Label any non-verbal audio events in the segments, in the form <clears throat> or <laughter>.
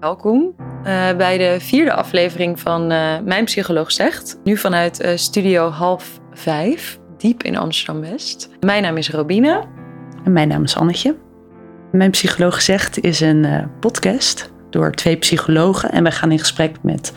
Welkom uh, bij de vierde aflevering van uh, Mijn Psycholoog Zegt. Nu vanuit uh, studio half vijf, diep in Amsterdam-West. Mijn naam is Robine. En mijn naam is Annetje. Mijn Psycholoog Zegt is een podcast door twee psychologen. En wij gaan in gesprek met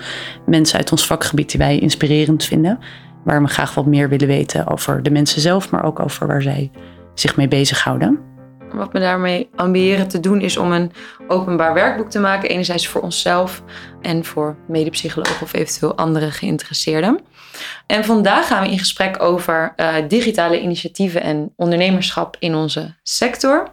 mensen uit ons vakgebied die wij inspirerend vinden. Waar we graag wat meer willen weten over de mensen zelf, maar ook over waar zij zich mee bezighouden. Wat we daarmee ambiëren te doen is om een openbaar werkboek te maken. Enerzijds voor onszelf en voor medepsychologen of eventueel andere geïnteresseerden. En vandaag gaan we in gesprek over uh, digitale initiatieven en ondernemerschap in onze sector.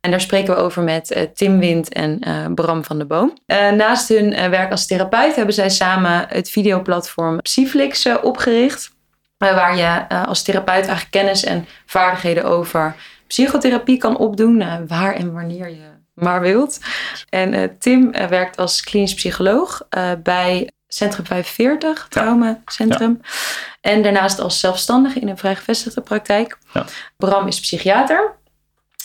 En daar spreken we over met uh, Tim Wind en uh, Bram van de Boom. naast hun werk als therapeut hebben zij samen het videoplatform Psyflix opgericht. waar je als therapeut eigenlijk kennis en vaardigheden over psychotherapie kan opdoen, uh, waar en wanneer je maar wilt. En uh, Tim uh, werkt als klinisch psycholoog bij Centrum 45, Traumacentrum. Ja. En daarnaast als zelfstandige in een vrijgevestigde praktijk. Ja. Bram is psychiater.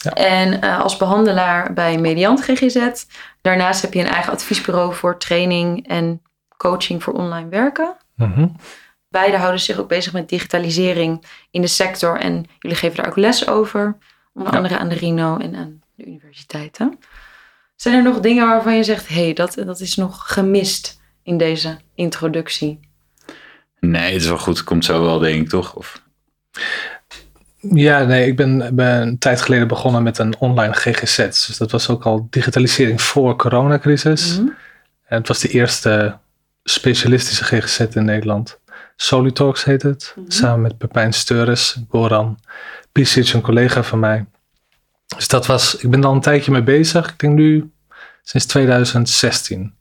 Ja. En als behandelaar bij Mediant GGZ. Daarnaast heb je een eigen adviesbureau voor training en coaching voor online werken. Mm Beide houden zich ook bezig met digitalisering in de sector en jullie geven daar ook les over. Onder andere aan de Rino en aan de universiteiten. Zijn er nog dingen waarvan je zegt, hé, hey, dat, dat is nog gemist in deze introductie? Nee, het is wel goed. Komt zo wel, denk ik, toch? Of... Ja, nee, ik ben, ben een tijd geleden begonnen met een online GGZ. Dus dat was ook al digitalisering voor coronacrisis. Mm En het was de eerste specialistische GGZ in Nederland. Solitalks heet het. Mhm. Samen met Pepijn Steures, Goran Pisic, een collega van mij. Dus dat was, ik ben al een tijdje mee bezig. Ik denk nu sinds 2016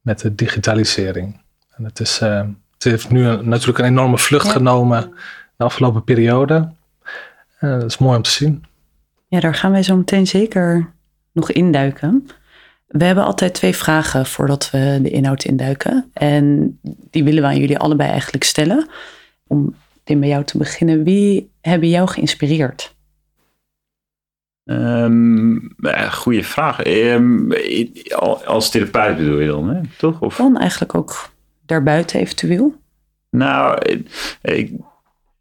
met de digitalisering. En het, is, uh, het heeft nu een, natuurlijk een enorme vlucht genomen de afgelopen periode. Uh, dat is mooi om te zien. Ja, daar gaan wij zo meteen zeker nog induiken. We hebben altijd twee vragen voordat we de inhoud induiken. En die willen we aan jullie allebei eigenlijk stellen. Om in bij jou te beginnen. Wie hebben jou geïnspireerd? Um, goeie vraag. Um, als therapeut bedoel je dan, hè? toch? Of? Dan eigenlijk ook daarbuiten eventueel? Nou, ik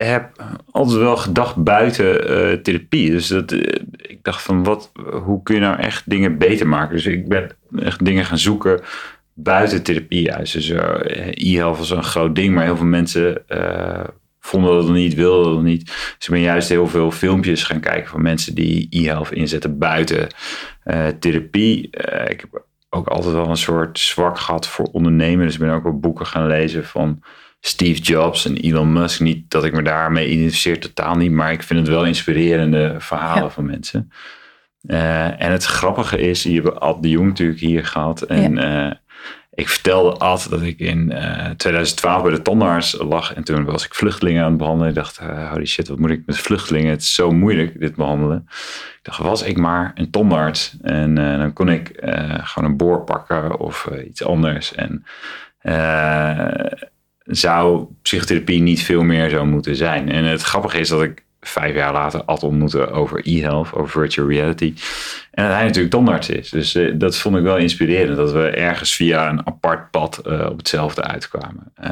heb altijd wel gedacht buiten uh, therapie. Dus dat, uh, ik dacht van, wat, hoe kun je nou echt dingen beter maken? Dus ik ben echt dingen gaan zoeken buiten therapie juist. Dus uh, e-health was een groot ding, maar heel veel mensen vonden dat niet, wilden dat niet. Dus ik ben juist heel veel filmpjes gaan kijken van mensen die e-health inzetten buiten therapie. Ik heb ook altijd wel een soort zwak gehad voor ondernemen. Dus ik ben ook wel boeken gaan lezen van Steve Jobs en Elon Musk. Niet dat ik me daarmee identificeer, totaal niet. Maar ik vind het wel inspirerende verhalen van mensen. Uh, en het grappige is, je hebt Ad de Jong natuurlijk hier gehad. En ja ik vertelde Ad dat ik in 2012 eh, bij de tandarts lag. En toen was ik vluchtelingen aan het behandelen. Ik dacht, holy shit, wat moet ik met vluchtelingen? Het is zo moeilijk, dit behandelen. Ik dacht, was ik maar een tandarts. En dan kon ik gewoon een boor pakken of iets anders. En zou psychotherapie niet veel meer zo moeten zijn. En het grappige is dat ik vijf jaar later Ad ontmoeten over e-health, over virtual reality. En dat hij natuurlijk tandarts is. Dus uh, dat vond ik wel inspirerend. Dat we ergens via een apart pad uh, op hetzelfde uitkwamen. Uh,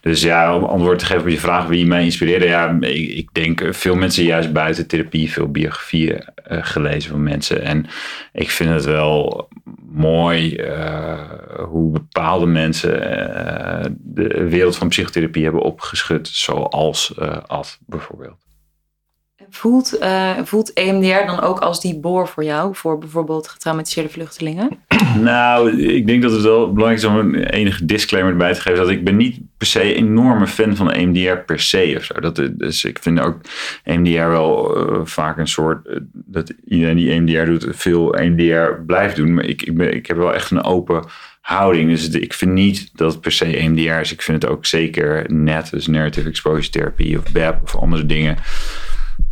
dus ja, om antwoord te geven op je vraag wie mij inspireerde. Ja, ik, ik denk veel mensen juist buiten therapie veel biografieën gelezen van mensen. En ik vind het wel mooi hoe bepaalde mensen de wereld van psychotherapie hebben opgeschud. Zoals Ad bijvoorbeeld. Voelt, uh, voelt EMDR dan ook als die boor voor jou, voor bijvoorbeeld getraumatiseerde vluchtelingen? <clears throat> Nou, ik denk dat het wel belangrijk is om een enige disclaimer erbij te geven. Dat ik ben niet per se een enorme fan van EMDR per se of zo. Dat, dus ik vind ook EMDR wel uh, vaak een soort, dat iedereen die EMDR doet, veel EMDR blijft doen. Maar ik, ik, ben, ik heb wel echt een open houding. Dus ik vind niet dat het per se EMDR is. Ik vind het ook zeker net, dus Narrative Exposure Therapy of BEP of andere dingen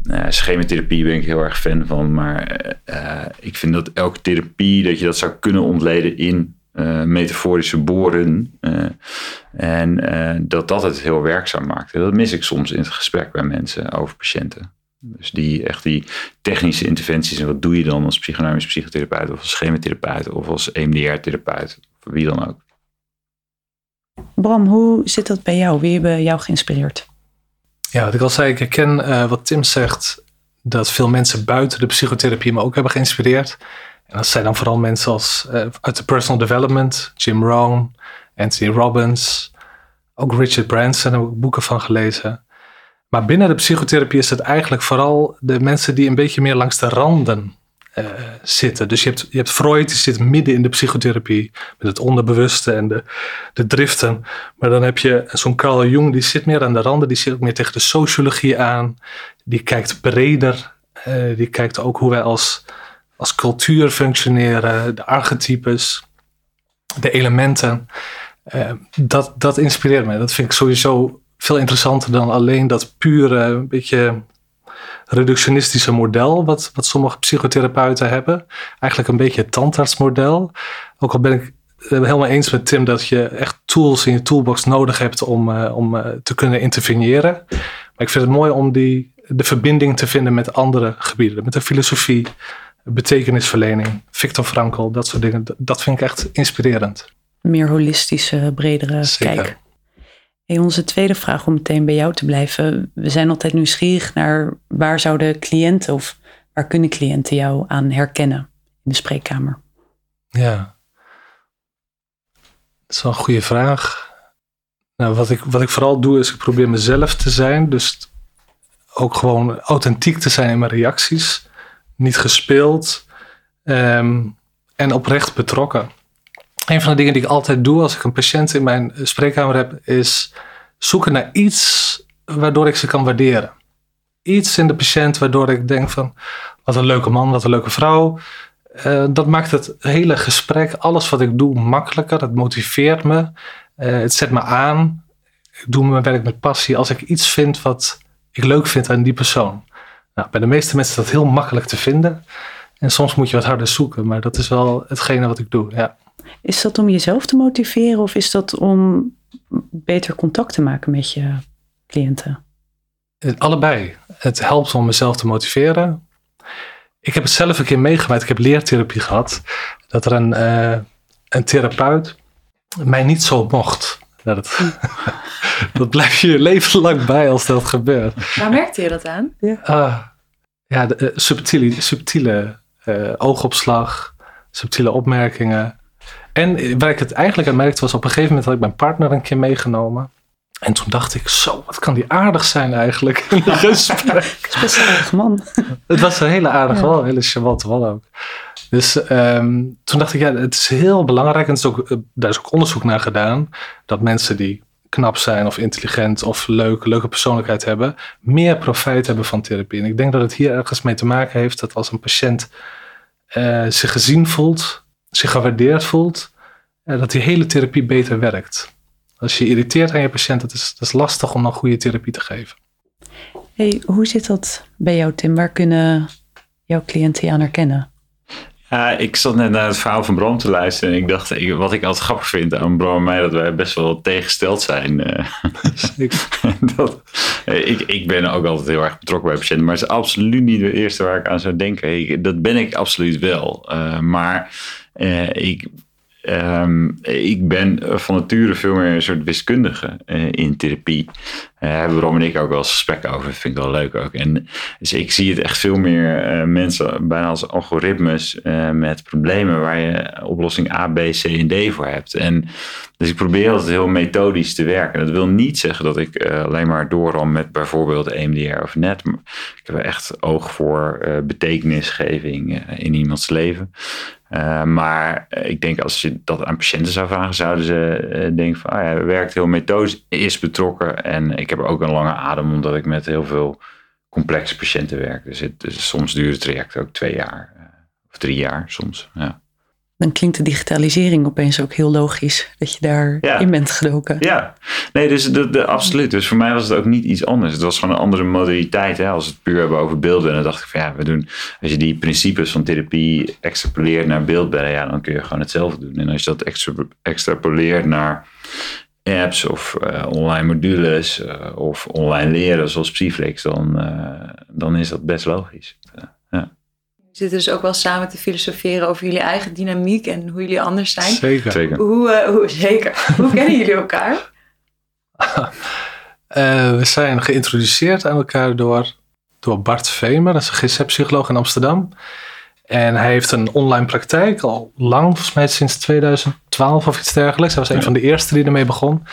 uh, schematherapie ben ik heel erg fan van. Maar uh, ik vind dat elke therapie, dat je dat zou kunnen ontleden in uh, metaforische boren. en dat dat het heel werkzaam maakt. dat mis ik soms in het gesprek bij mensen over patiënten. Dus die echt die technische interventies. En wat doe je dan als psychodynamisch psychotherapeut of als schematherapeut of als EMDR-therapeut voor wie dan ook. Bram, hoe zit dat bij jou? Wie hebben jou geïnspireerd? Ja, wat ik al zei, ik herken uh, wat Tim zegt, dat veel mensen buiten de psychotherapie me ook hebben geïnspireerd. En dat zijn dan vooral mensen als uh, uit de personal development, Jim Rohn, Anthony Robbins, ook Richard Branson, daar boeken van gelezen. Maar binnen de psychotherapie is het eigenlijk vooral de mensen die een beetje meer langs de randen uh, zitten. Dus je hebt, je hebt Freud, die zit midden in de psychotherapie met het onderbewuste en de, de driften. Maar dan heb je zo'n Carl Jung, die zit meer aan de randen, die zit ook meer tegen de sociologie aan. Die kijkt breder, uh, die kijkt ook hoe wij als, als cultuur functioneren, de archetypes, de elementen. Uh, dat, dat inspireert mij. Dat vind ik sowieso veel interessanter dan alleen dat pure, beetje reductionistische model wat, wat sommige psychotherapeuten hebben. Eigenlijk een beetje het tandartsmodel. Ook al ben ik helemaal eens met Tim dat je echt tools in je toolbox nodig hebt om, uh, om uh, te kunnen interveneren. Maar ik vind het mooi om die, de verbinding te vinden met andere gebieden. Met de filosofie, betekenisverlening, Viktor Frankl, dat soort dingen. Dat vind ik echt inspirerend. Meer holistische, bredere Zeker. kijk. Onze tweede vraag om meteen bij jou te blijven. We zijn altijd nieuwsgierig naar waar zouden cliënten of waar kunnen cliënten jou aan herkennen in de spreekkamer? Ja, dat is wel een goede vraag. Nou, wat, ik, wat ik vooral doe is ik probeer mezelf te zijn. Dus ook gewoon authentiek te zijn in mijn reacties. Niet gespeeld um, en oprecht betrokken een van de dingen die ik altijd doe als ik een patiënt in mijn spreekkamer heb, is zoeken naar iets waardoor ik ze kan waarderen. Iets in de patiënt waardoor ik denk van, wat een leuke man, wat een leuke vrouw. Uh, dat maakt het hele gesprek, alles wat ik doe, makkelijker. Het motiveert me. Uh, het zet me aan. Ik doe mijn werk met passie als ik iets vind wat ik leuk vind aan die persoon. Nou, bij de meeste mensen is dat heel makkelijk te vinden. En soms moet je wat harder zoeken, maar dat is wel hetgene wat ik doe. Ja. Is dat om jezelf te motiveren of is dat om beter contact te maken met je cliënten? Allebei. Het helpt om mezelf te motiveren. Ik heb het zelf een keer meegemaakt. Ik heb leertherapie gehad. Dat er een, uh, een therapeut mij niet zo mocht. Dat, <laughs> dat blijf je je leven lang bij als dat gebeurt. Waar merkte je dat aan? Ja, uh, ja de, uh, subtiele, subtiele oogopslag, subtiele opmerkingen. En waar ik het eigenlijk aan merkte was op een gegeven moment had ik mijn partner een keer meegenomen. En toen dacht ik, zo, wat kan die aardig zijn eigenlijk in een <laughs> gesprek. Best een aardig man. Het was een hele aardige ja. een hele charmante man ook. Dus um, toen dacht ik, ja, het is heel belangrijk. En is ook, daar is ook onderzoek naar gedaan. Dat mensen die knap zijn of intelligent of leuk, leuke persoonlijkheid hebben, meer profijt hebben van therapie. En ik denk dat het hier ergens mee te maken heeft dat als een patiënt uh, zich gezien voelt, zich gewaardeerd voelt, uh, dat die hele therapie beter werkt. Als je irriteert aan je patiënt, dat is, dat is lastig om dan goede therapie te geven. Hey, hoe zit dat bij jou, Tim? Waar kunnen jouw cliënten je aan herkennen? Ja, ik zat net naar het verhaal van Bram te luisteren en ik dacht, ik, wat ik altijd grappig vind aan Bram en mij, dat wij best wel tegengesteld zijn. <laughs> dat, ik, ik ben ook altijd heel erg betrokken bij patiënten, maar het is absoluut niet het eerste waar ik aan zou denken. Ik, dat ben ik absoluut wel. Uh, maar uh, ik Um, ik ben van nature veel meer een soort wiskundige uh, in therapie. Daar uh, hebben Rom en ik ook wel eens gesprekken over. Vind ik wel leuk ook. En, dus ik zie het echt veel meer uh, mensen bijna als algoritmes met problemen waar je oplossing A, B, C en D voor hebt. En dus ik probeer altijd heel methodisch te werken. Dat wil niet zeggen dat ik alleen maar doorram met bijvoorbeeld EMDR of NET. Ik heb echt oog voor betekenisgeving in iemands leven. Maar ik denk als je dat aan patiënten zou vragen, zouden ze denken van, oh ja, werkt heel methodisch, is betrokken. En ik heb ook een lange adem, omdat ik met heel veel complexe patiënten werk. Dus, het, dus soms duurt het traject ook twee jaar uh, of drie jaar soms. Ja dan klinkt de digitalisering opeens ook heel logisch dat je daarin ja. in bent gedoken. Ja, nee, dus de, de, absoluut. Dus voor mij was het ook niet iets anders. Het was gewoon een andere modaliteit. Hè? Als we het puur hebben over beelden. En dan dacht ik van ja, we doen, als je die principes van therapie extrapoleert naar beeldbellen, ja, dan kun je gewoon hetzelfde doen. En als je dat extra, extrapoleert naar apps of uh, online modules uh, of online leren zoals Psyflex, dan, uh, dan is dat best logisch zitten dus ook wel samen te filosoferen over jullie eigen dynamiek en hoe jullie anders zijn. Zeker. Zeker. Hoe, eh, hoe, zeker. hoe kennen jullie elkaar? <laughs> Eh, we zijn geïntroduceerd aan elkaar door, door Bart Vemer, dat is een GZ-psycholoog in Amsterdam. En hij heeft een online praktijk al lang, volgens mij sinds 2012 of iets dergelijks. Hij was een van de eerste die ermee begon.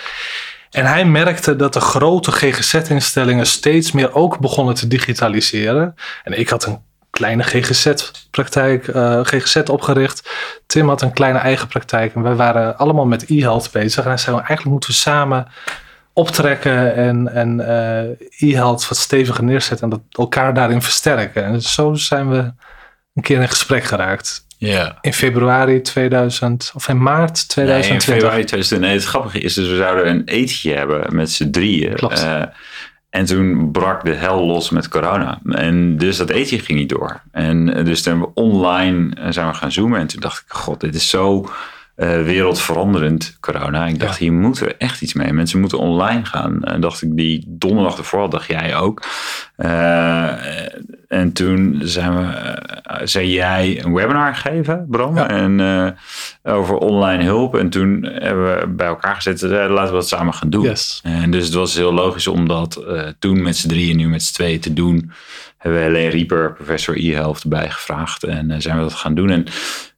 En hij merkte dat de grote GGZ-instellingen steeds meer ook begonnen te digitaliseren. En ik had een kleine GGZ-praktijk, eh, GGZ opgericht. Tim had een kleine eigen praktijk. En wij waren allemaal met e-health bezig. En hij zei, eigenlijk moeten we samen optrekken en, en eh, e-health wat steviger neerzetten. En dat elkaar daarin versterken. En zo zijn we een keer in gesprek geraakt. Ja. In februari 2000, of in maart Nee, in 2020. februari 2000. Nee, het grappige is dus, we zouden een etentje hebben met z'n drieën. Klopt. Eh, en toen brak de hel los met corona. En dus dat etentje ging niet door. En dus toen hebben we online eh, zijn we gaan zoomen. En toen dacht ik, god, dit is zo eh, wereldveranderend, corona. Ik dacht, Ja. hier moeten we echt iets mee. Mensen moeten online gaan. En dacht ik, die donderdag ervoor, dacht jij ook. Eh, en toen zijn we, eh, zei jij een webinar gegeven, Bram. Ja. En over online hulp. En toen hebben we bij elkaar gezet, eh, laten we dat samen gaan doen. Yes. En dus het was heel logisch om dat toen met z'n drieën, nu met z'n tweeën te doen. Hebben we Helene Rieper, professor e-health, erbij gevraagd. En zijn we dat gaan doen. En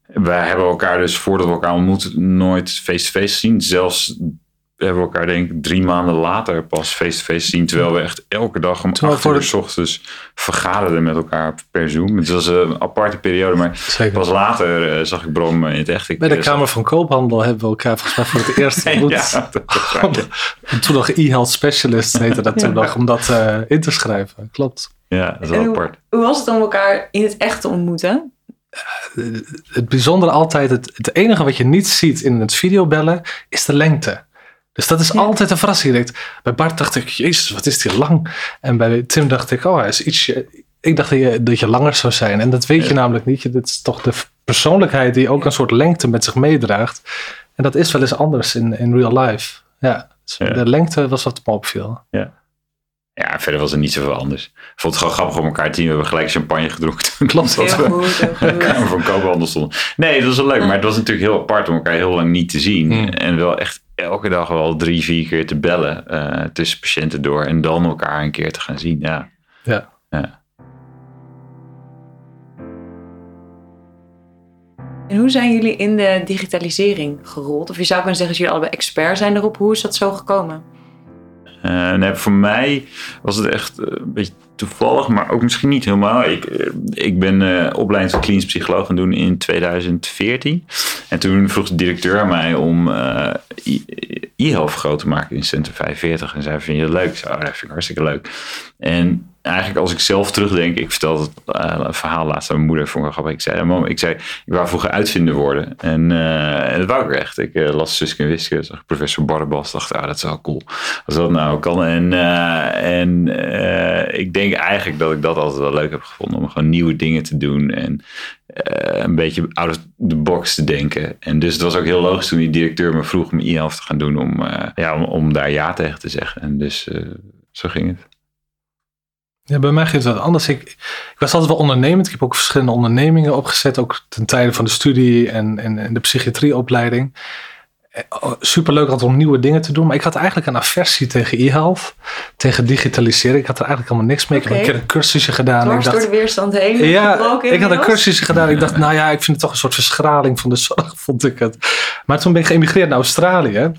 wij hebben elkaar dus voordat we elkaar ontmoeten nooit face-to-face gezien. Zelfs hebben we elkaar denk ik drie maanden later pas face-to-face gezien. Terwijl we echt elke dag om acht uur de- s ochtends vergaderden met elkaar per Zoom. Het was een aparte periode, maar Zeker. pas later eh, zag ik Brom in het echt. Ik, Bij de Kamer van Koophandel hebben we elkaar volgens mij voor het eerst <laughs> ontmoet. ja, <laughs> toen nog e-health specialist heette dat toen nog, om dat eh, in te schrijven. Klopt. ja, dat is En wel hoe- apart. Hoe was het om elkaar in het echt te ontmoeten? Het bijzondere altijd, het, het enige wat je niet ziet in het videobellen, is de lengte. Dus dat is Ja. altijd een verrassing. Je denkt, Bij Bart dacht ik, jezus, wat is die lang? En bij Tim dacht ik, oh, hij is ietsje... Ik dacht dat je, dat je langer zou zijn. En dat weet je namelijk niet. Je- Dat is toch de persoonlijkheid die ook een soort lengte met zich meedraagt. En dat is wel eens anders in, in real life. Ja, dus Ja. de lengte was wat me opviel. Ja, verder was er niet zoveel anders. Ik vond het gewoon grappig om elkaar te zien. We hebben gelijk champagne gedronken. toen Klopt. dat Heel we goed, heel <laughs> in de goed. Kamer van Koophandel stonden. Nee, dat was wel leuk. Maar het was natuurlijk heel apart om elkaar heel lang niet te zien. Hmm. En wel echt elke dag wel drie, vier keer te bellen eh, tussen patiënten door. En dan elkaar een keer te gaan zien. Ja. Ja. ja. En hoe zijn jullie in de digitalisering gerold? Of je zou kunnen zeggen dat jullie allebei expert zijn erop. Hoe is dat zo gekomen? Eh, nee, voor mij was het echt eh, een beetje toevallig, maar ook misschien niet helemaal. Ik, eh, ik ben eh opleiding tot klinisch psycholoog gaan doen in 2014. En toen vroeg de directeur mij om eh, e- e-health groot te maken in Center 45. En zei, vind je dat leuk? Ik zei, oh, dat vind ik hartstikke leuk. En eigenlijk als ik zelf terugdenk, ik vertelde het eh, verhaal laatst aan mijn moeder, vond ik. Ik zei, mam, ik zei, ik wou vroeger uitvinder worden. En, eh, dat wou ik echt. Ik eh, las Suske en Wiske, zag professor Barbas, dacht, ah, dat is wel cool. Als dat nou kan. En, en ik denk eigenlijk dat ik dat altijd wel leuk heb gevonden, om gewoon nieuwe dingen te doen en een beetje out of the box te denken. En dus het was ook heel logisch toen die directeur me vroeg om e-health te gaan doen, om, ja, om, om daar ja tegen te zeggen. En dus zo ging het. Ja, bij mij ging het wat anders. Ik, ik was altijd wel ondernemend. Ik heb ook verschillende ondernemingen opgezet, ook ten tijde van de studie en, en, en de psychiatrieopleiding. Eh, oh, Superleuk om nieuwe dingen te doen, maar ik had eigenlijk een aversie tegen e-health, tegen digitalisering. Ik had er eigenlijk helemaal niks mee. Ik heb een keer een cursusje gedaan. Dwars Ik door dacht, de weerstand heen. ja, ik had een cursusje gedaan. Ik dacht, nou ja, ik vind het toch een soort verschraling van de zorg, <laughs> vond ik het. Maar toen ben ik geëmigreerd naar Australië.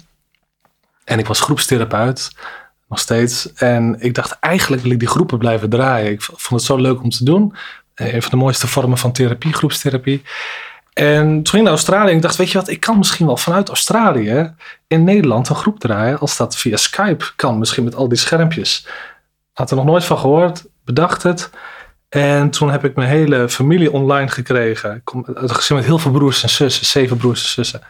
En ik was groepstherapeut, nog steeds. En ik dacht, eigenlijk wil ik die groepen blijven draaien. Ik vond het zo leuk om te doen. Eh, Een van de mooiste vormen van therapie, groepstherapie. En toen ging ik naar Australië en ik dacht, weet je wat, ik kan misschien wel vanuit Australië in Nederland een groep draaien. Als dat via Skype kan, misschien met al die schermpjes. Had er nog nooit van gehoord, bedacht het. En toen heb ik mijn hele familie online gekregen. Ik kom gezin met heel veel broers en zussen, zeven broers en zussen.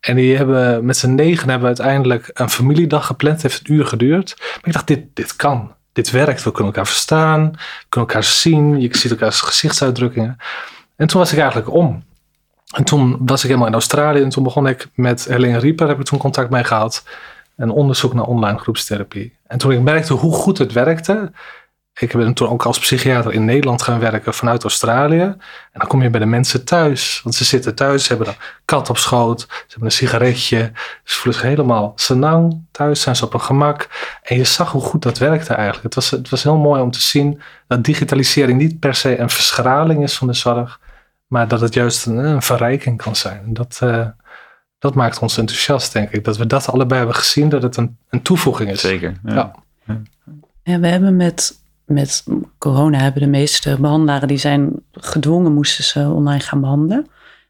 En die hebben met z'n negen hebben uiteindelijk een familiedag gepland. Heeft een uur geduurd. Maar ik dacht, dit, dit kan. Dit werkt. We kunnen elkaar verstaan. We kunnen elkaar zien. Je ziet elkaars gezichtsuitdrukkingen. En toen was ik eigenlijk om. En toen was ik helemaal in Australië. En toen begon ik met Helene Rieper, heb ik toen contact mee gehad. Een onderzoek naar online groepstherapie. En toen ik merkte hoe goed het werkte. Ik ben toen ook als psychiater in Nederland gaan werken vanuit Australië. En dan kom je bij de mensen thuis. Want ze zitten thuis, ze hebben een kat op schoot, ze hebben een sigaretje. Ze voelen zich helemaal senang. Thuis zijn ze op een gemak. En je zag hoe goed dat werkte eigenlijk. Het was, het was heel mooi om te zien dat digitalisering niet per se een verschraling is van de zorg. Maar dat het juist een, een verrijking kan zijn. En dat, uh, dat maakt ons enthousiast, denk ik. Dat we dat allebei hebben gezien, dat het een, een toevoeging is. Zeker. Ja. ja. En we hebben met met corona hebben de meeste behandelaren die zijn gedwongen, moesten ze online gaan behandelen.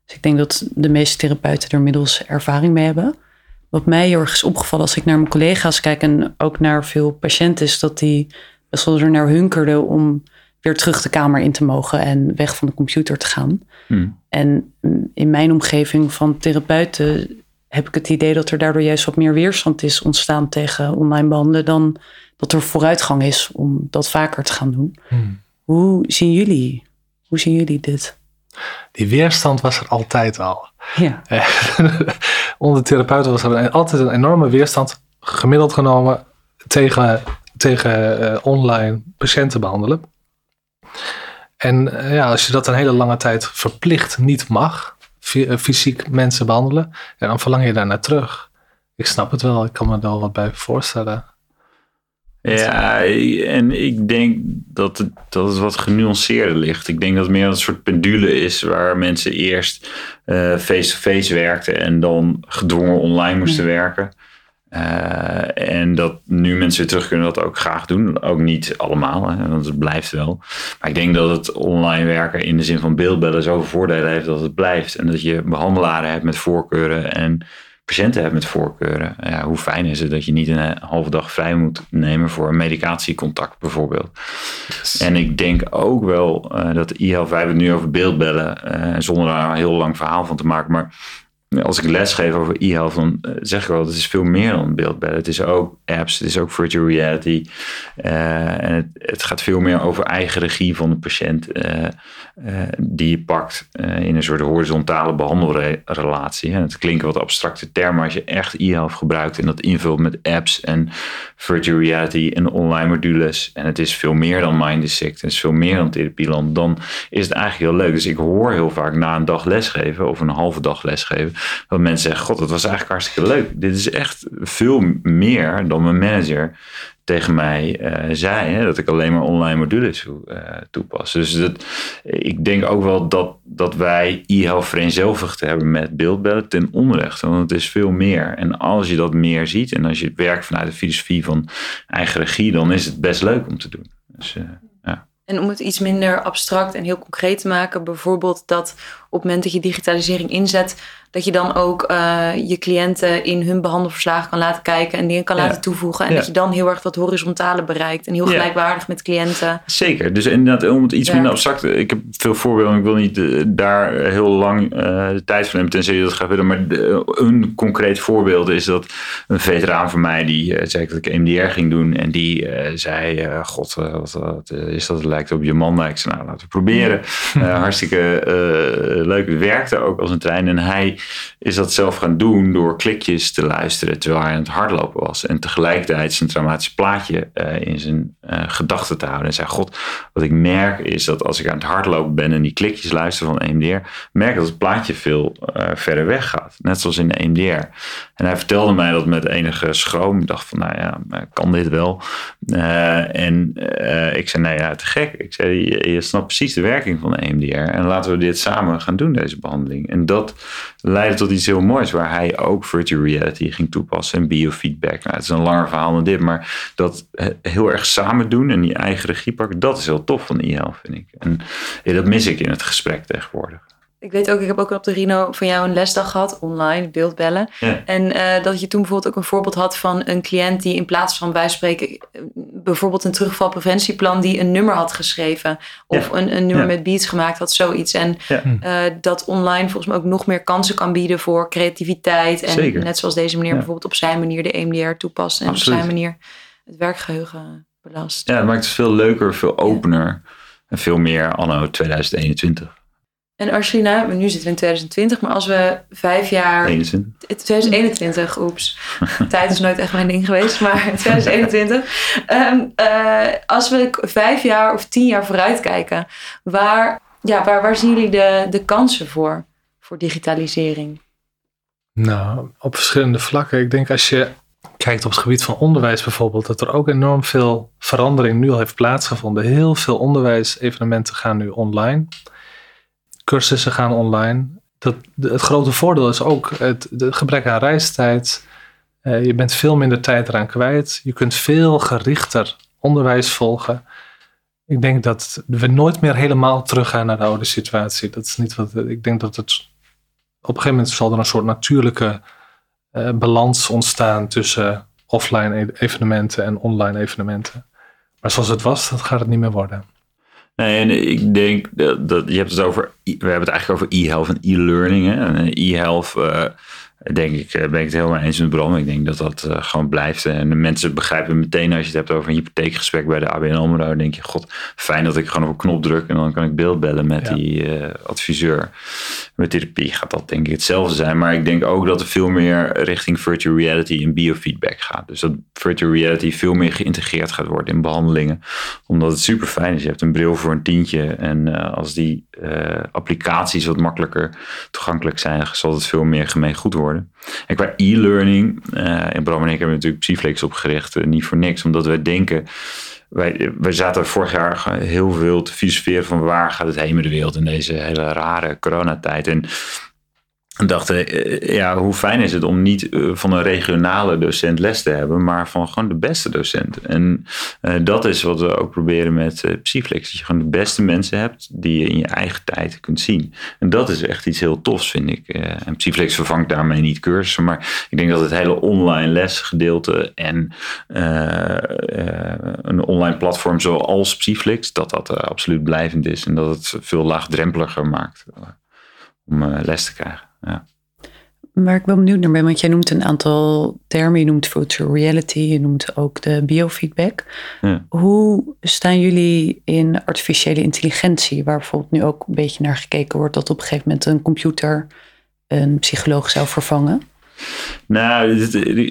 Dus ik denk dat de meeste therapeuten er inmiddels ervaring mee hebben. Wat mij heel erg is opgevallen als ik naar mijn collega's kijk en ook naar veel patiënten, is dat die best wel er naar hunkerden om weer terug de kamer in te mogen en weg van de computer te gaan. Hmm. En in mijn omgeving van therapeuten heb ik het idee dat er daardoor juist wat meer weerstand is ontstaan tegen online behandelen dan dat er vooruitgang is om dat vaker te gaan doen. Hmm. Hoe zien jullie, hoe zien jullie dit? Die weerstand was er altijd al. Ja. <laughs> Onder therapeuten was er altijd een enorme weerstand, gemiddeld genomen, tegen, tegen uh, online patiënten behandelen. En uh, ja, als je dat een hele lange tijd verplicht niet mag, eh, fysiek mensen behandelen, ja, dan verlang je daar naar terug. Ik snap het wel, ik kan me er wel wat bij voorstellen. Ja, en ik denk dat het, dat het wat genuanceerder ligt. Ik denk dat het meer een soort pendule is waar mensen eerst eh, face-to-face werkten en dan gedwongen online moesten werken. Uh, en dat nu mensen weer terug kunnen dat ook graag doen. Ook niet allemaal, hè, want het blijft wel. Maar ik denk dat het online werken in de zin van beeldbellen zoveel voordelen heeft dat het blijft. En dat je behandelaren hebt met voorkeuren en patiënten hebt met voorkeuren. Ja, hoe fijn is het dat je niet een halve dag vrij moet nemen voor een medicatiecontact bijvoorbeeld. En ik denk ook wel uh, dat e-health, wij hebben het nu over beeldbellen, uh, zonder daar een heel lang verhaal van te maken, maar als ik les geef over e-health, dan eh, zeg ik wel, het is veel meer dan beeldbellen. Het is ook apps, het is ook virtual reality. Uh, en het, het, gaat veel meer over eigen regie van de patiënt. Uh, die je pakt in een soort horizontale behandelrelatie. En het klinkt wat abstracte termen als je echt e-health gebruikt en dat invult met apps en virtual reality en online modules. En het is veel meer dan Mind is. Het is veel meer dan therapieland. Dan is het eigenlijk heel leuk. Dus ik hoor heel vaak na een dag lesgeven of een halve dag lesgeven dat mensen zeggen, god, dat was eigenlijk hartstikke leuk. Dit is echt veel meer dan mijn manager tegen mij uh, zei. Hè, dat ik alleen maar online modules uh, toepas. Dus dat, ik denk ook wel dat, dat wij e-health vereenzelvigd hebben met beeldbellen ten onrechte. Want het is veel meer. En als je dat meer ziet en als je werkt vanuit de filosofie van eigen regie, dan is het best leuk om te doen. Dus, ja. En om het iets minder abstract en heel concreet te maken, bijvoorbeeld dat op het moment dat je digitalisering inzet, dat je dan ook uh, je cliënten in hun behandelverslagen kan laten kijken en dingen kan ja. laten toevoegen. En ja. dat je dan heel erg dat horizontale bereikt en heel gelijkwaardig met cliënten. Zeker. Dus inderdaad, om het iets minder abstract. Ik heb veel voorbeelden. Ik wil niet uh, daar heel lang uh, de tijd van nemen, tenzij je dat gaat willen. Maar de, een concreet voorbeeld is dat een veteraan van mij die zei dat ik MDR ging doen. En die zei: God, wat, wat is dat? Het lijkt op je man. Ik zei: Nou, laten we proberen. hartstikke leuk. Het werkte ook als een trein. En hij is dat zelf gaan doen door klikjes te luisteren terwijl hij aan het hardlopen was. En tegelijkertijd zijn traumatisch plaatje uh, in zijn uh, gedachten te houden. En zei, god, wat ik merk is dat als ik aan het hardlopen ben en die klikjes luister van EMDR, merk dat het plaatje veel uh, verder weg gaat. Net zoals in de EMDR. En hij vertelde mij dat met enige schroom. Ik dacht van, nou ja, kan dit wel? En ik zei, nou ja, te gek. Ik zei, je, snapt precies de werking van de EMDR. En laten we dit samen gaan doen, deze behandeling. En dat leidde tot iets heel moois, waar hij ook virtual reality ging toepassen en biofeedback. Nou, het is een langer verhaal dan dit, maar dat heel erg samen doen en die eigen regie pakken, dat is heel tof van IL, vind ik. En dat mis ik in het gesprek tegenwoordig. Ik weet ook, ik heb ook op de Rino van jou een lesdag gehad, online, beeldbellen. Ja. En uh, dat je toen bijvoorbeeld ook een voorbeeld had van een cliënt die in plaats van wij spreken bijvoorbeeld een terugvalpreventieplan die een nummer had geschreven. Of Ja. een, een nummer Ja. met beats gemaakt had, zoiets. En Ja. eh, dat online volgens mij ook nog meer kansen kan bieden voor creativiteit. En Zeker. net zoals deze meneer Ja. bijvoorbeeld op zijn manier de EMDR toepast. En Absoluut. op zijn manier het werkgeheugen belast. Ja, het maakt het veel leuker, veel opener en veel meer anno 2021. En nou, nu zitten we in 2020, maar als we vijf jaar. 21. 2021, oeps. <laughs> Tijd is nooit echt mijn ding geweest, maar <laughs> 2021. Ehm, eh, als we vijf jaar of tien jaar vooruit kijken, waar, ja, waar, waar zien jullie de, de kansen voor, voor digitalisering? Nou, op verschillende vlakken. Ik denk als je kijkt op het gebied van onderwijs bijvoorbeeld, dat er ook enorm veel verandering nu al heeft plaatsgevonden. Heel veel onderwijsevenementen gaan nu online. Cursussen gaan online. Dat, het grote voordeel is ook het, het gebrek aan reistijd. Uh, je bent veel minder tijd eraan kwijt. Je kunt veel gerichter onderwijs volgen. Ik denk dat we nooit meer helemaal teruggaan naar de oude situatie. Dat is niet wat. Ik denk dat het. Op een gegeven moment zal er een soort natuurlijke uh, balans ontstaan tussen offline e-, evenementen en online evenementen. Maar zoals het was, dat gaat het niet meer worden. Nee, en ik denk dat, dat je hebt het over, we hebben het eigenlijk over e-health en e-learning. E-health uh, denk ik, eh, ben ik het helemaal eens met Bram. Ik denk dat dat uh, gewoon blijft. En de mensen begrijpen meteen als je het hebt over een hypotheekgesprek bij de ABN AMRO. Dan denk je, god, fijn dat ik gewoon op een knop druk en dan kan ik beeldbellen met ja. die uh, adviseur. Met therapie gaat dat denk ik hetzelfde zijn. Maar ik denk ook dat er veel meer richting virtual reality en biofeedback gaat. Dus dat virtual reality veel meer geïntegreerd gaat worden in behandelingen. Omdat het super fijn is. Je hebt een bril voor een tientje. En als die applicaties wat makkelijker toegankelijk zijn, zal het veel meer gemeen goed worden. En qua e-learning, uh, en Bram en ik hebben natuurlijk Psyflex opgericht, uh, niet voor niks, omdat wij denken, wij, wij zaten vorig jaar heel veel te filosoferen van waar gaat het heen met de wereld in deze hele rare coronatijd. En en dachten, eh, ja, hoe fijn is het om niet eh, van een regionale docent les te hebben, maar van gewoon de beste docent. En dat is wat we ook proberen met uh, Psyflex. Dat je gewoon de beste mensen hebt die je in je eigen tijd kunt zien. En dat is echt iets heel tofs, vind ik. En Psyflex vervangt daarmee niet cursussen, maar ik denk dat het hele online lesgedeelte en een online platform zoals Psyflex, dat dat absoluut blijvend is en dat het veel laagdrempeliger maakt om les te krijgen. Ja. Waar ik wel benieuwd naar ben, want jij noemt een aantal termen. Je noemt virtual reality, je noemt ook de biofeedback. Ja. Hoe staan jullie in artificiële intelligentie, waar bijvoorbeeld nu ook een beetje naar gekeken wordt dat op een gegeven moment een computer een psycholoog zou vervangen? Nou,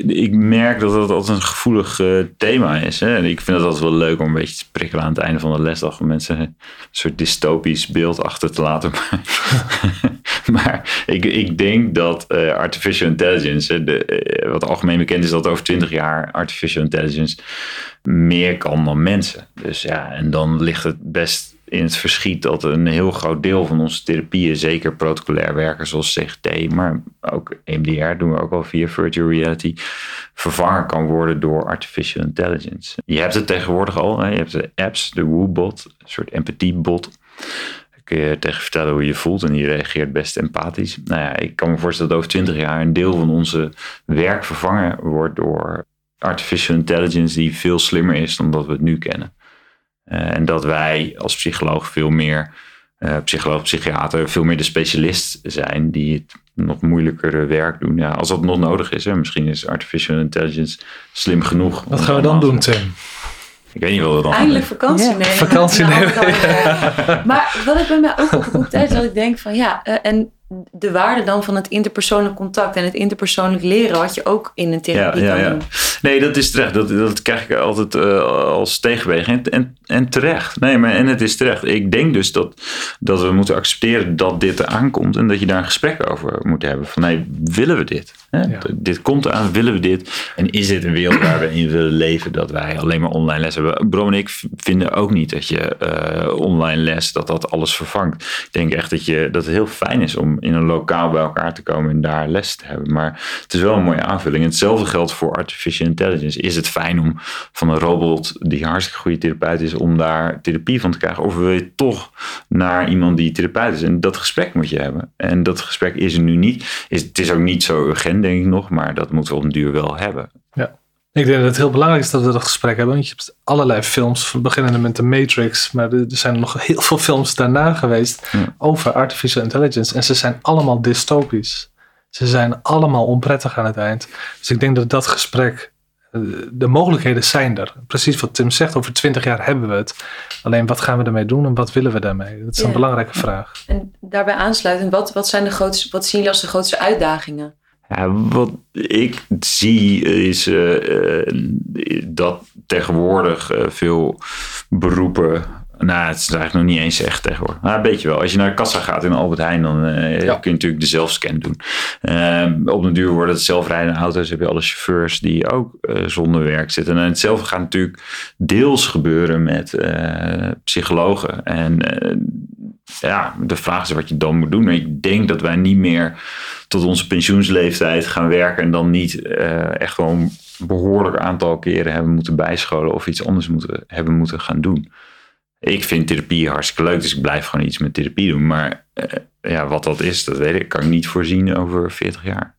ik merk dat dat altijd een gevoelig uh, thema is. Hè? En ik vind het altijd wel leuk om een beetje te prikkelen aan het einde van de lesdag. Om mensen een soort dystopisch beeld achter te laten. <laughs> <laughs> maar ik, ik denk dat uh, artificial intelligence, de, uh, wat algemeen bekend is dat over 20 jaar artificial intelligence meer kan dan mensen. Dus ja, en dan ligt het best in het verschiet dat een heel groot deel van onze therapieën, zeker protocolair werken zoals CGT, maar ook EMDR doen we ook al via virtual reality, vervangen kan worden door artificial intelligence. Je hebt het tegenwoordig al, hè? je hebt de apps, de Woobot, een soort empathiebot. Kun je tegen vertellen hoe je voelt en die reageert best empathisch. Nou ja, ik kan me voorstellen dat over twintig jaar een deel van onze werk vervangen wordt door artificial intelligence die veel slimmer is dan dat we het nu kennen. Uh, en dat wij als psycholoog veel meer, uh, psycholoog, psychiater, veel meer de specialist zijn die het nog moeilijkere werk doen. Ja, als dat nog nodig is. Hè. Misschien is artificial intelligence slim genoeg. Wat gaan we dan doen, Tim? Ik weet niet wat we dan Eindelijk vakantie nemen. Vakantie nemen. maar wat ik bij mij ook opgeroepen is dat ik denk van ja, uh, en de waarde dan van het interpersoonlijk contact en het interpersoonlijk leren, wat je ook in een therapie ja, ja, kan doen. Nee, dat is terecht. Dat, dat krijg ik altijd uh, als tegenweging. En, en, en, terecht. Nee, maar en het is terecht. Ik denk dus dat, dat we moeten accepteren dat dit eraan komt en dat je daar een gesprek over moet hebben. Van nee, willen we dit? Hè? Dit komt eraan, willen we dit? En is dit een wereld waar we in willen leven dat wij alleen maar online les hebben? Brom en ik vinden ook niet dat je uh, online les, dat dat alles vervangt. Ik denk echt dat, je, dat het heel fijn is om in een lokaal bij elkaar te komen en daar les te hebben. Maar het is wel een mooie aanvulling. En hetzelfde geldt voor artificial intelligence. Is het fijn om van een robot die hartstikke goede therapeut is, om daar therapie van te krijgen? Of wil je toch naar iemand die therapeut is? En dat gesprek moet je hebben. En dat gesprek is er nu niet. Is, het is ook niet zo urgent, denk ik nog, maar dat moeten we op een duur wel hebben. Ja. Ik denk dat het heel belangrijk is dat we dat gesprek hebben. Want je hebt allerlei films, beginnende met de Matrix, maar er zijn nog heel veel films daarna geweest ja. over artificial intelligence. En ze zijn allemaal dystopisch. Ze zijn allemaal onprettig aan het eind. Dus ik denk dat dat gesprek De mogelijkheden zijn er. Precies wat Tim zegt, over twintig jaar hebben we het. Alleen wat gaan we ermee doen en wat willen we daarmee? Dat is een belangrijke vraag. En daarbij aansluitend, wat, wat, zijn de grootste, wat zien jullie als de grootste uitdagingen? Ja, wat ik zie is eh, eh, dat tegenwoordig eh, veel beroepen. Nou, het is eigenlijk nog niet eens echt tegenwoordig. Maar een beetje wel. Als je naar de kassa gaat in Albert Heijn, dan eh, Ja. kun je natuurlijk de zelfscan doen. Eh, op de duur worden het zelfrijdende auto's. Heb je alle chauffeurs die ook eh, zonder werk zitten. En hetzelfde gaat natuurlijk deels gebeuren met eh, psychologen. En ja, de vraag is wat je dan moet doen. Ik denk dat wij niet meer tot onze pensioensleeftijd gaan werken en dan niet echt wel een behoorlijk aantal keren hebben moeten bijscholen of iets anders moeten, hebben moeten gaan doen. Ik vind therapie hartstikke leuk, dus ik blijf gewoon iets met therapie doen. Maar eh, ja, wat dat is, dat weet ik, kan ik niet voorzien over 40 jaar.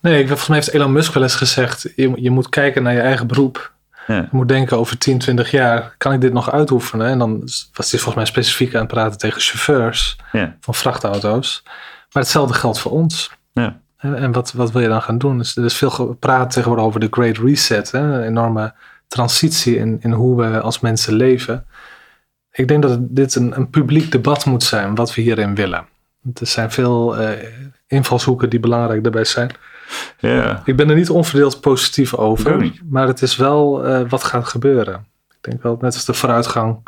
Nee, ik, volgens mij heeft Elon Musk wel eens gezegd: je, je moet kijken naar je eigen beroep. Ja. Je moet denken over 10, 20 jaar, kan ik dit nog uitoefenen? En dan was hij volgens mij specifiek aan het praten tegen chauffeurs Ja. van vrachtauto's. Maar hetzelfde geldt voor ons. Ja. En en wat, wat wil je dan gaan doen? Dus er is veel gepraat tegenwoordig over de Great Reset. Hè? Een enorme transitie in, in hoe we als mensen leven. Ik denk dat dit een, een publiek debat moet zijn, wat we hierin willen. Er zijn veel eh, invalshoeken die belangrijk daarbij zijn. Ja. Ik ben er niet onverdeeld positief over. Maar het is wel eh, wat gaat gebeuren. Ik denk wel, net als de vooruitgang,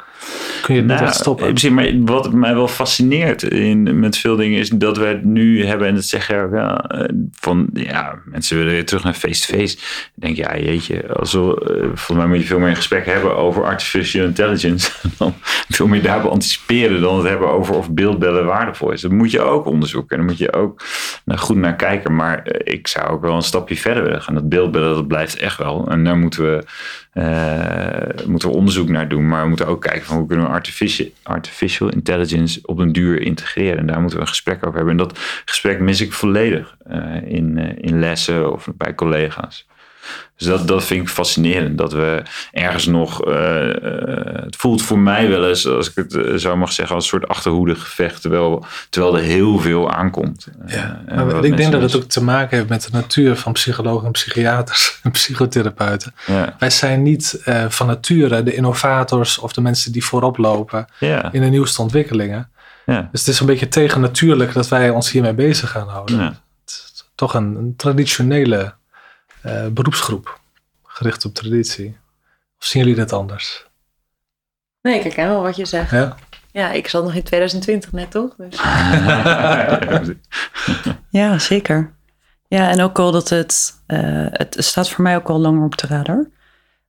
kun je het niet Nou, echt stoppen. in principe, maar wat mij wel fascineert in, met veel dingen is dat we het nu hebben, en dat zeg je ook wel, eh, van ja, mensen willen weer terug naar face-to-face. Denk, ja, jeetje, als we, eh, volgens mij moet je veel meer een gesprek hebben over artificial intelligence, <laughs> dan veel meer daarop anticiperen dan het hebben over of beeldbellen waardevol is. Dat moet je ook onderzoeken en daar moet je ook goed naar kijken. Maar eh, ik zou ook wel een stapje verder willen gaan. Dat beeldbellen, dat blijft echt wel. En daar moeten we, eh, moeten we onderzoek naar doen. Maar we moeten ook kijken van hoe kunnen we artificial, artificial intelligence op een duur integreren. En daar moeten we een gesprek over hebben. En dat gesprek mis ik volledig eh, in, in lessen of bij collega's. Dus dat, dat vind ik fascinerend. Dat we ergens nog. eh, eh, het voelt voor mij wel eens, als ik het eh, zo mag zeggen, als een soort achterhoedegevecht. Terwijl, terwijl er heel veel aankomt. Ja, maar ik denk dat het dus- ook te maken heeft met de natuur van psychologen en psychiaters <laughs> en psychotherapeuten. Ja, Wij zijn niet van nature de innovators of de mensen die voorop lopen ja, in de nieuwste ontwikkelingen. ja. Dus het is een beetje tegennatuurlijk dat wij ons hiermee bezig gaan houden. ja. Het is toch een, een traditionele eh, beroepsgroep, gericht op traditie. Of zien jullie dat anders? Nee, ik herken wel wat je zegt. Ja? Ja, ik zat nog in 2020 net, toch? Dus, <laughs> Ja, zeker. Ja, en ook al dat het, eh, het staat voor mij ook al langer op de radar.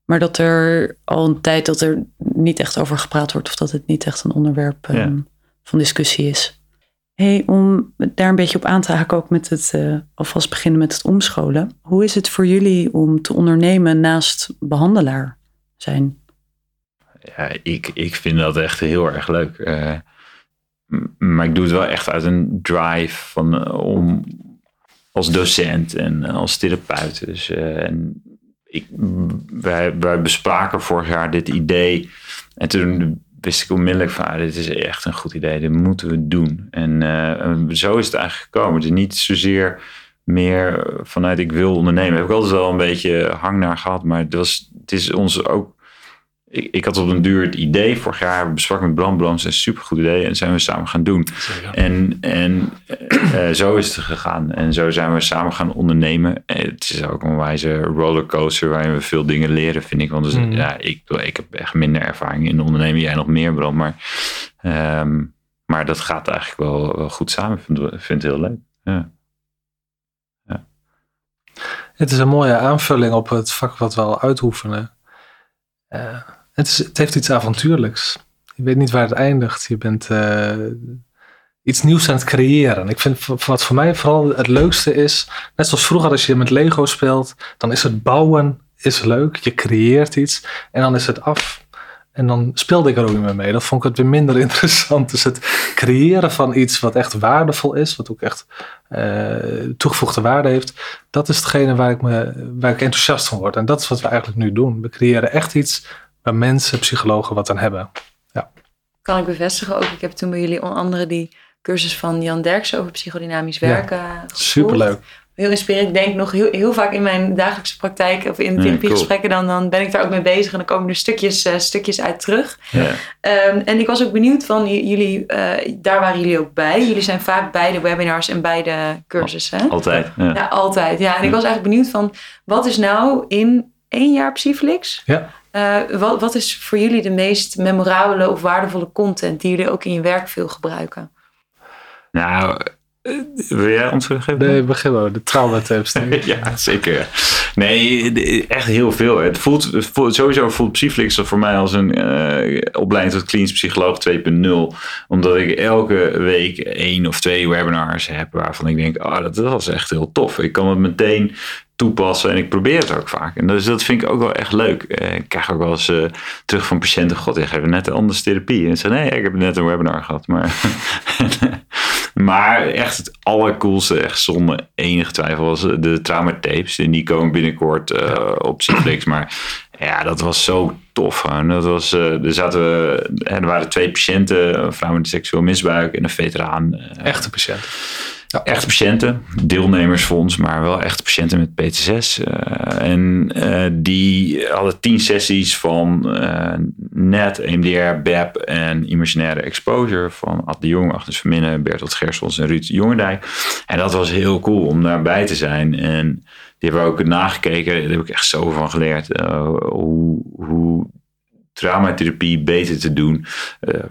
Maar dat er al een tijd dat er niet echt over gepraat wordt of dat het niet echt een onderwerp Ja. ehm, van discussie is. Om daar een beetje op aan te haken, ook met het eh, alvast beginnen met het omscholen. Hoe is het voor jullie om te ondernemen naast behandelaar zijn? Ja, ik, ik vind dat echt heel erg leuk. Eh, maar ik doe het wel echt uit een drive van, eh, om als docent en als therapeut. Dus, en ik, wij, wij bespraken vorig jaar dit idee. En toen wist ik onmiddellijk van, ah, dit is echt een goed idee. Dit moeten we doen. En eh, zo is het eigenlijk gekomen. Is niet zozeer meer vanuit ik wil ondernemen. Heb ik altijd wel een beetje hang naar gehad. Maar het, was, het is ons ook ik, ik had op een duur het idee, vorig jaar we bespraken met Bram, Bram is een supergoed idee en zijn we samen gaan doen. En, en eh, eh, zo is het gegaan en zo zijn we samen gaan ondernemen. En het is ook een wijze rollercoaster waarin we veel dingen leren, vind ik. Want dus, Mhm. ja, ik, ik heb echt minder ervaring in ondernemen, jij nog meer Bram, maar, ehm, maar dat gaat eigenlijk wel, wel goed samen. Ik vind, vind het heel leuk. Ja. Het is een mooie aanvulling op het vak wat we al uitoefenen. Eh, het, is, het heeft iets avontuurlijks. Je weet niet waar het eindigt. Je bent eh, iets nieuws aan het creëren. Ik vind wat voor mij vooral het leukste is, net zoals vroeger als je met Lego speelt, dan is het bouwen is leuk. Je creëert iets en dan is het af. En dan speelde ik er ook niet meer mee. Dat vond ik het weer minder <laughs> interessant. Dus het creëren van iets wat echt waardevol is, wat ook echt eh, toegevoegde waarde heeft, dat is hetgene waar ik, me, waar ik enthousiast van word. En dat is wat we eigenlijk nu doen. We creëren echt iets waar mensen, psychologen wat aan hebben. kan ik bevestigen ook. Ik heb toen bij jullie onder andere die cursus van Jan Derksen over psychodynamisch werken gevolgd. Superleuk. heel inspirerend. Ik denk nog heel, heel vaak in mijn dagelijkse praktijk of in Ja, therapiegesprekken, dan, dan ben ik daar ook mee bezig en dan komen er stukjes, eh, stukjes uit terug. Ja. Ehm, en ik was ook benieuwd van jullie, eh, daar waren jullie ook bij. Jullie zijn vaak bij de webinars en bij de cursussen. Altijd. Ja. Ja, altijd. Ja, en ik was eigenlijk benieuwd van, wat is nou in één jaar Psyflix? Ja. Eh, wat, wat is voor jullie de meest memorabele of waardevolle content die jullie ook in je werk veel gebruiken? Nou, eh, wil jij antwoord geven? Nee, begin wel. De traumatips. <laughs> ja, zeker. Nee, echt heel veel. Het voelt, het voelt sowieso voelt Psyflix voor mij als een eh, opleiding tot klinisch psycholoog 2.0. Omdat ik elke week één of twee webinars heb waarvan ik denk, oh, dat was echt heel tof. Ik kan het meteen toepassen en ik probeer het ook vaak. En dus dat vind ik ook wel echt leuk. Eh, ik krijg ook wel eens eh, terug van patiënten, god, jij geeft net een andere therapie. En ze zeggen, nee, ik heb net een webinar gehad. Maar, <laughs> maar echt het allercoolste, echt zonder enige twijfel, was de traumatapes. En die komen binnenkort eh, op Psyflix. Maar ja, dat was zo tof. gewoon. Dat was, eh, er, zaten, eh, er waren twee patiënten, een vrouw met seksueel misbruik en een veteraan. Echte patiënt. Echte patiënten, deelnemers voor ons, maar wel echte patiënten met PTSS. eh, en eh, die hadden tien sessies van eh, NET, EMDR, BEP en imaginaire exposure van Ad de Jong, Agnes Verminnen, Bertolt Gersels en Ruud Jongendijk. En dat was heel cool om daarbij te zijn. En die hebben we ook nagekeken, daar heb ik echt zo van geleerd. hoe, hoe traumatherapie beter te doen. Uh,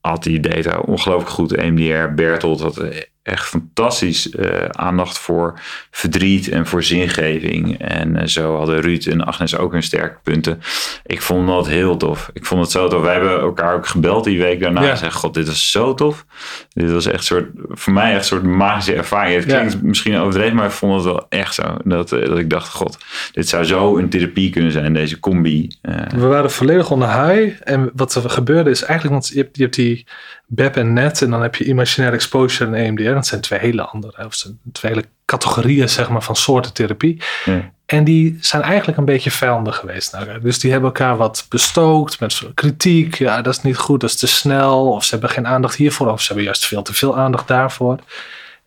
had die data ongelooflijk goed. EMDR, Bertolt had echt fantastisch uh, aandacht voor verdriet en voor zingeving. En uh, zo hadden Ruud en Agnes ook hun sterke punten. Ik vond dat heel tof. Ik vond het zo tof. Wij hebben elkaar ook gebeld die week daarna. Ja. En zei, god, dit was zo tof. Dit was echt soort, voor mij echt een soort magische ervaring. Het klinkt ja. misschien overdreven, maar ik vond het wel echt zo. Dat, uh, dat ik dacht, god, dit zou zo een therapie kunnen zijn, deze combi. We waren volledig onder high. En wat er gebeurde is eigenlijk, want je hebt, je hebt die BEP en NET en dan heb je imaginaire exposure en EMDR. Dat zijn twee hele andere, of twee hele categorieën zeg maar, van soorten therapie. En die zijn eigenlijk een beetje vijandig geweest. Nou, dus die hebben elkaar wat bestookt met kritiek. Ja, dat is niet goed, dat is te snel. Of ze hebben geen aandacht hiervoor, of ze hebben juist veel te veel aandacht daarvoor.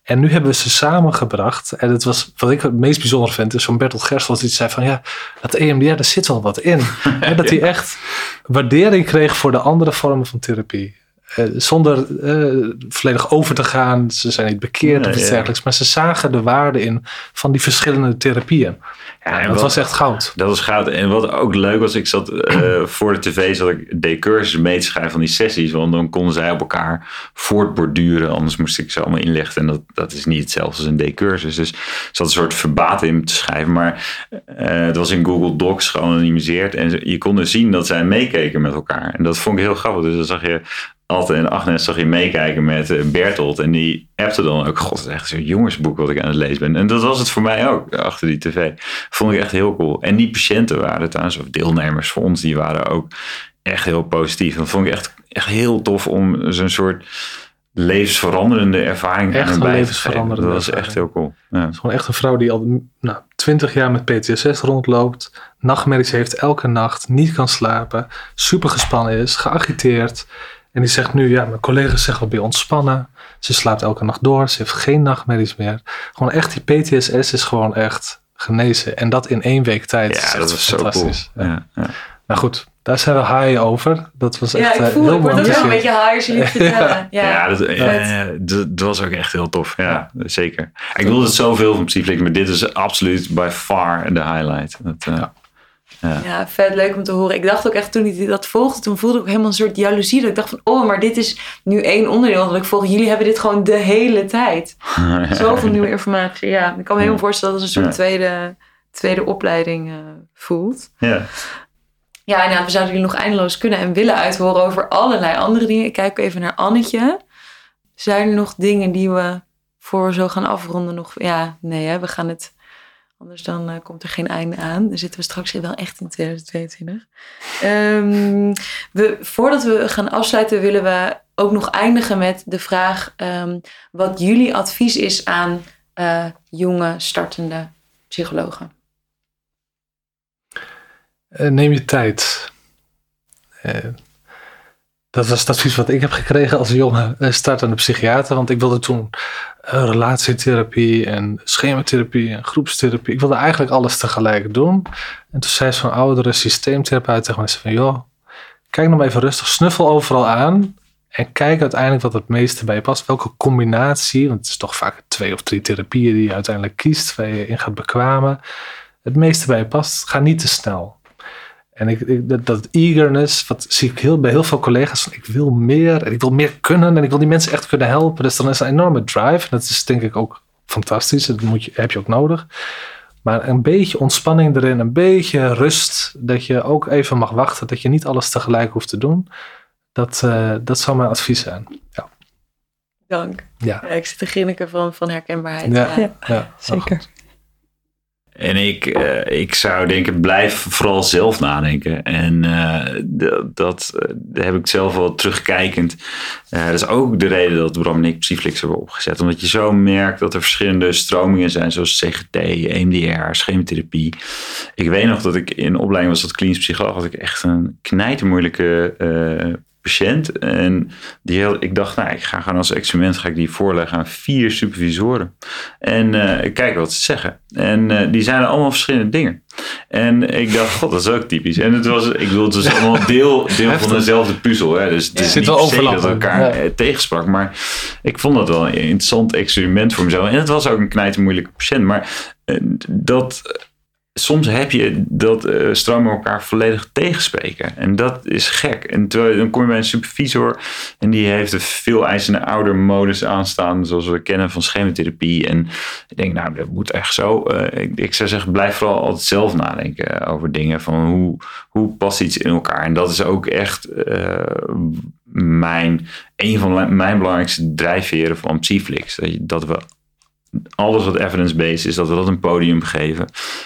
En nu hebben we ze samengebracht. En het was, wat ik het meest bijzonder vind, is zo'n Bertolt Gersels die zei van ja, dat EMDR, daar zit wel wat in. <laughs> en dat hij echt waardering kreeg voor de andere vormen van therapie. Uh, zonder uh, volledig over te gaan. Ze zijn niet bekeerd nee, of iets dergelijks. Maar ze zagen de waarde in van die verschillende therapieën. Ja, en dat wat, was echt goud. Dat was goud. En wat ook leuk was, ik zat uh, <clears throat> voor de tv, zat ik de cursussen mee te schrijven van die sessies. Want dan konden zij op elkaar voortborduren. Anders moest ik ze allemaal inlichten. En dat, dat is niet hetzelfde als een decursus. Dus zat een soort verbatim in te schrijven. Maar het was in Google Docs geanonimiseerd. En je kon dus zien dat zij meekeken met elkaar. En dat vond ik heel grappig. Dus dan zag je Alte en Agnes zag je meekijken met Bertolt. En die appte dan ook, god, het is echt zo'n jongensboek wat ik aan het lezen ben. En dat was het voor mij ook, achter die tv. Vond ik echt heel cool. En die patiënten waren trouwens, of deelnemers voor ons, die waren ook echt heel positief. Dat vond ik echt, echt heel tof om zo'n soort levensveranderende ervaring echt aan bij te geven. Dat was echt heel cool. Ja. Het is gewoon echt een vrouw die al nou, 20 jaar met PTSS rondloopt. Nachtmerries heeft elke nacht, niet kan slapen. Super gespannen is, geagiteerd. En die zegt nu, ja, mijn collega's zeggen wel bij ontspannen. Ze slaapt elke nacht door, ze heeft geen nachtmerries meer. Gewoon echt, die PTSS is gewoon echt genezen. En dat in één week tijd. Ja, dat was zo cool. Ja. Ja, ja. Nou goed, daar zijn we high over. Dat was echt ja, ik voel, heel ik word ook wel een beetje high als jullie het <laughs> vertellen. Ja, ja, dat, ja dat, dat, was ook echt heel tof. Ja, zeker. Ik wilde het zoveel van Psyflix, maar dit is absoluut by far de highlight. Dat, uh, ja. ja. vet leuk om te horen. Ik dacht ook echt toen ik dat volgde, toen voelde ik ook helemaal een soort jaloezie. Dat ik dacht van, oh, maar dit is nu één onderdeel dat ik volg. Jullie hebben dit gewoon de hele tijd. <laughs> Zoveel nieuwe informatie. Ja, ik kan me helemaal voorstellen dat het een soort tweede, tweede opleiding uh, voelt. Ja. Ja, nou, we zouden jullie nog eindeloos kunnen en willen uithoren over allerlei andere dingen. Ik kijk even naar Annetje. Zijn er nog dingen die we voor we zo gaan afronden nog... Ja, nee, hè, we gaan het... Anders dan uh, komt er geen einde aan. Dan zitten we straks wel echt in 2022. Um, we, voordat we gaan afsluiten willen we ook nog eindigen met de vraag... Um, wat jullie advies is aan uh, jonge startende psychologen. Uh, neem je tijd. Dat was het advies wat ik heb gekregen als jonge eh, startende psychiater. Want ik wilde toen uh, relatietherapie en schematherapie en groepstherapie. Ik wilde eigenlijk alles tegelijk doen. En toen zei zo'n oudere systeemtherapeut tegen mij van... joh, kijk nog even rustig, snuffel overal aan... en kijk uiteindelijk wat het meeste bij je past. Welke combinatie, want het is toch vaak twee of drie therapieën... die je uiteindelijk kiest, waar je in gaat bekwamen. Het meeste bij je past, ga niet te snel. En ik, dat, dat, eagerness, wat zie ik heel, bij heel veel collega's. Van, ik wil meer en ik wil meer kunnen en ik wil die mensen echt kunnen helpen. Dus dan is een enorme drive. En dat is denk ik ook fantastisch. Dat moet je, heb je ook nodig. Maar een beetje ontspanning erin, een beetje rust. Dat je ook even mag wachten, dat je niet alles tegelijk hoeft te doen. Dat, uh, dat zou mijn advies zijn. Ja. Dank. Ja. ja ik zit te grinniken van, van herkenbaarheid. Ja, ja. ja. zeker. En ik, uh, ik zou denken, blijf vooral zelf nadenken. En uh, dat uh, heb ik zelf wel terugkijkend. dat is ook de reden dat Bram en ik Psyflix hebben opgezet. Omdat je zo merkt dat er verschillende stromingen zijn, zoals CGT, EMDR, schematherapie. Ik weet nog dat ik in opleiding was tot klinisch psycholoog, had ik echt een knijtermoeilijke patiënt. En die heel, ik dacht, nou, ik ga gewoon als experiment ga ik die voorleggen aan vier supervisoren. En uh, kijken wat ze zeggen. En uh, die zeiden allemaal verschillende dingen. En ik dacht, god, dat is ook typisch. En het was, ik bedoel, het was allemaal deel, deel van dezelfde puzzel. Hè? Dus het is Zit niet dat elkaar Ja. eh, tegensprak. Maar ik vond dat wel een interessant experiment voor mezelf. En het was ook een knijtermoeilijke patiënt. Maar eh, dat soms heb je dat uh, stromen elkaar volledig tegenspreken. En dat is gek. En terwijl, dan kom je bij een supervisor en die heeft een veel eisende oudermodus aanstaan, zoals we kennen van schematherapie. En ik denk, nou, dat moet echt zo. Uh, ik, ik, zou zeggen, blijf vooral altijd zelf nadenken over dingen. Van hoe, hoe past iets in elkaar? En dat is ook echt uh, mijn, een van mijn belangrijkste drijfveren van Psyflix. Dat we alles wat evidence-based is, dat we dat een podium geven.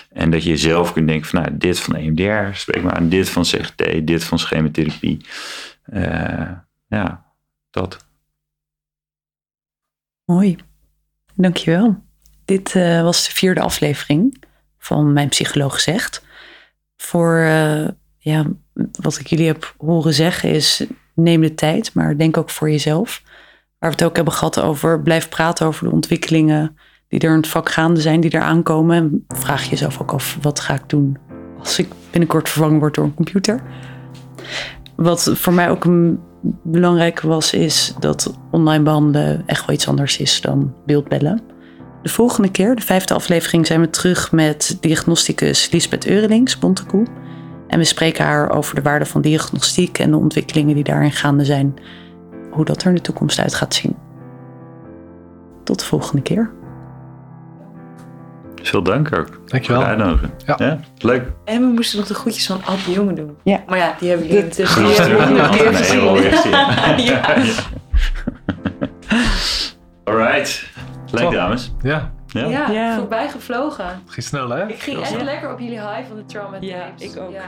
En dat je zelf kunt denken van, nou, dit van EMDR, spreek maar aan, dit van CGT, dit van schematherapie. Uh, ja, dat. Mooi. Dankjewel. Dit uh, was de vierde aflevering van Mijn Psycholoog Zegt. Voor, uh, ja, wat ik jullie heb horen zeggen is, neem de tijd, maar denk ook voor jezelf. Waar we het ook hebben gehad over, blijf praten over de ontwikkelingen die er in het vak gaande zijn, die er aankomen. En vraag jezelf ook af, wat ga ik doen als ik binnenkort vervangen word door een computer? Wat voor mij ook belangrijk was, is dat online behandelen echt wel iets anders is dan beeldbellen. De volgende keer, de vijfde aflevering, zijn we terug met diagnosticus Lisbeth Eurelings, Bontekoe. En we spreken haar over de waarde van diagnostiek en de ontwikkelingen die daarin gaande zijn hoe dat er in de toekomst uit gaat zien. Tot de volgende keer. Veel dank ook. Dankjewel. Voor de uitnodiging. Ja. ja. leuk. En we moesten nog de groetjes van Ad de Jonge doen. Ja. Maar ja, die hebben jullie Dit- intussen weer gezien. gezien. <laughs> Ja. Alright. Leuk Top. dames. Ja, Ja. Ja, Ja. voorbij gevlogen. ging snel hè? Ik ging echt wel- lekker op jullie high van de trauma Ja, tapes. ik ook. Ja.